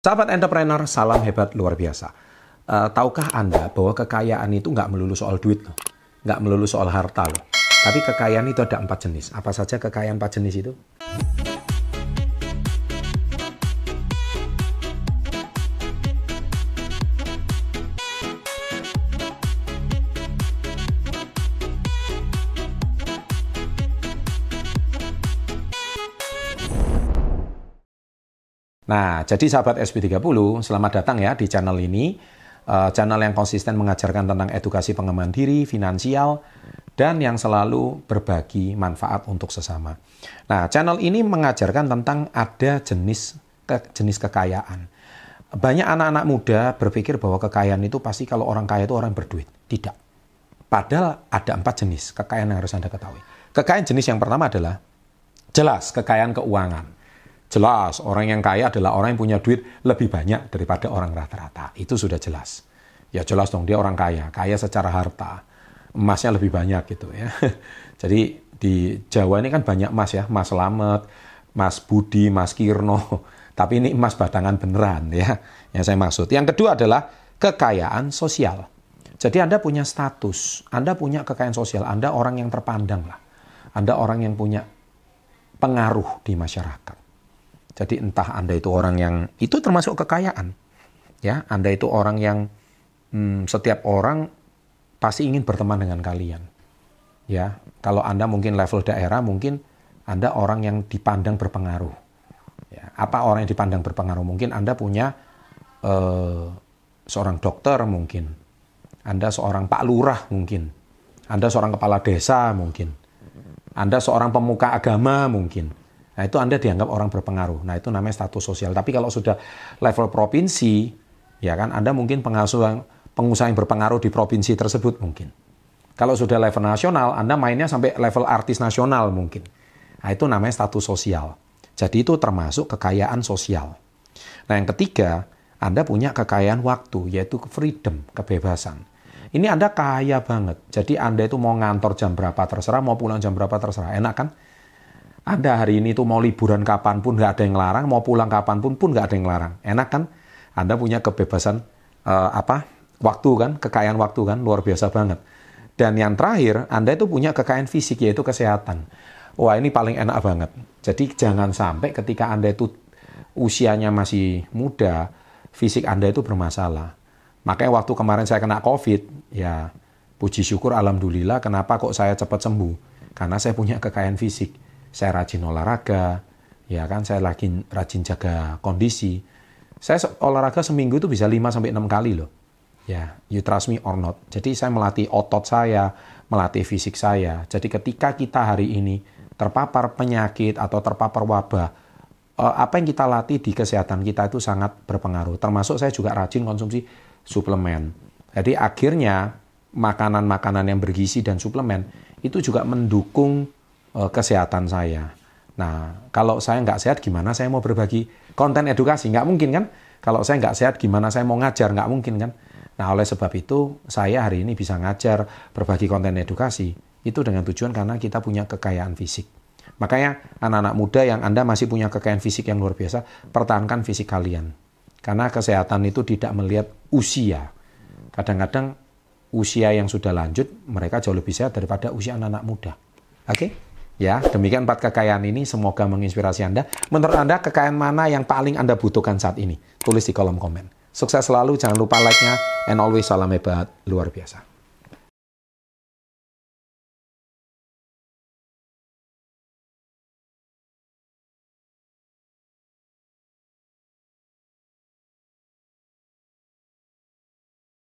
Sahabat entrepreneur, salam hebat luar biasa. Uh, tahukah Anda bahwa kekayaan itu nggak melulu soal duit loh. Nggak melulu soal harta loh. Tapi kekayaan itu ada empat jenis. Apa saja kekayaan empat jenis itu? Nah, jadi sahabat SP30, selamat datang ya di channel ini. Uh, channel yang konsisten mengajarkan tentang edukasi pengembangan diri, finansial, dan yang selalu berbagi manfaat untuk sesama. Nah, channel ini mengajarkan tentang ada jenis ke, jenis kekayaan. Banyak anak-anak muda berpikir bahwa kekayaan itu pasti kalau orang kaya itu orang berduit. Tidak. Padahal ada empat jenis kekayaan yang harus Anda ketahui. Kekayaan jenis yang pertama adalah jelas kekayaan keuangan. Jelas, orang yang kaya adalah orang yang punya duit lebih banyak daripada orang rata-rata. Itu sudah jelas. Ya jelas dong, dia orang kaya. Kaya secara harta. Emasnya lebih banyak gitu ya. Jadi di Jawa ini kan banyak emas ya. Mas Slamet, Mas Budi, Mas Kirno. Tapi ini emas batangan beneran ya. Yang saya maksud. Yang kedua adalah kekayaan sosial. Jadi Anda punya status, Anda punya kekayaan sosial, Anda orang yang terpandang lah. Anda orang yang punya pengaruh di masyarakat. Jadi entah Anda itu orang yang itu termasuk kekayaan. Ya, Anda itu orang yang hmm, setiap orang pasti ingin berteman dengan kalian. Ya, kalau Anda mungkin level daerah mungkin Anda orang yang dipandang berpengaruh. Ya, apa orang yang dipandang berpengaruh? Mungkin Anda punya uh, seorang dokter mungkin. Anda seorang Pak Lurah mungkin. Anda seorang kepala desa mungkin. Anda seorang pemuka agama mungkin. Nah itu Anda dianggap orang berpengaruh. Nah itu namanya status sosial. Tapi kalau sudah level provinsi, ya kan Anda mungkin pengasuhan, pengusaha yang berpengaruh di provinsi tersebut mungkin. Kalau sudah level nasional, Anda mainnya sampai level artis nasional mungkin. Nah itu namanya status sosial. Jadi itu termasuk kekayaan sosial. Nah yang ketiga, Anda punya kekayaan waktu, yaitu freedom, kebebasan. Ini Anda kaya banget. Jadi Anda itu mau ngantor jam berapa terserah, mau pulang jam berapa terserah. Enak kan? Anda hari ini tuh mau liburan kapan pun nggak ada yang larang, mau pulang kapan pun pun nggak ada yang larang. Enak kan? Anda punya kebebasan uh, apa? Waktu kan, kekayaan waktu kan, luar biasa banget. Dan yang terakhir, Anda itu punya kekayaan fisik yaitu kesehatan. Wah ini paling enak banget. Jadi jangan sampai ketika Anda itu usianya masih muda, fisik Anda itu bermasalah. Makanya waktu kemarin saya kena COVID, ya puji syukur alhamdulillah kenapa kok saya cepat sembuh. Karena saya punya kekayaan fisik saya rajin olahraga, ya kan saya lagi rajin jaga kondisi. Saya olahraga seminggu itu bisa 5 sampai 6 kali loh. Ya, you trust me or not. Jadi saya melatih otot saya, melatih fisik saya. Jadi ketika kita hari ini terpapar penyakit atau terpapar wabah, eh, apa yang kita latih di kesehatan kita itu sangat berpengaruh. Termasuk saya juga rajin konsumsi suplemen. Jadi akhirnya makanan-makanan yang bergizi dan suplemen itu juga mendukung kesehatan saya. Nah, kalau saya nggak sehat, gimana saya mau berbagi konten edukasi? Nggak mungkin kan? Kalau saya nggak sehat, gimana saya mau ngajar? Nggak mungkin kan? Nah, oleh sebab itu, saya hari ini bisa ngajar, berbagi konten edukasi. Itu dengan tujuan karena kita punya kekayaan fisik. Makanya anak-anak muda yang Anda masih punya kekayaan fisik yang luar biasa, pertahankan fisik kalian. Karena kesehatan itu tidak melihat usia. Kadang-kadang usia yang sudah lanjut, mereka jauh lebih sehat daripada usia anak-anak muda. Oke? Okay? Ya, demikian empat kekayaan ini semoga menginspirasi Anda. Menurut Anda, kekayaan mana yang paling Anda butuhkan saat ini? Tulis di kolom komen. Sukses selalu, jangan lupa like-nya, and always salam hebat, luar biasa.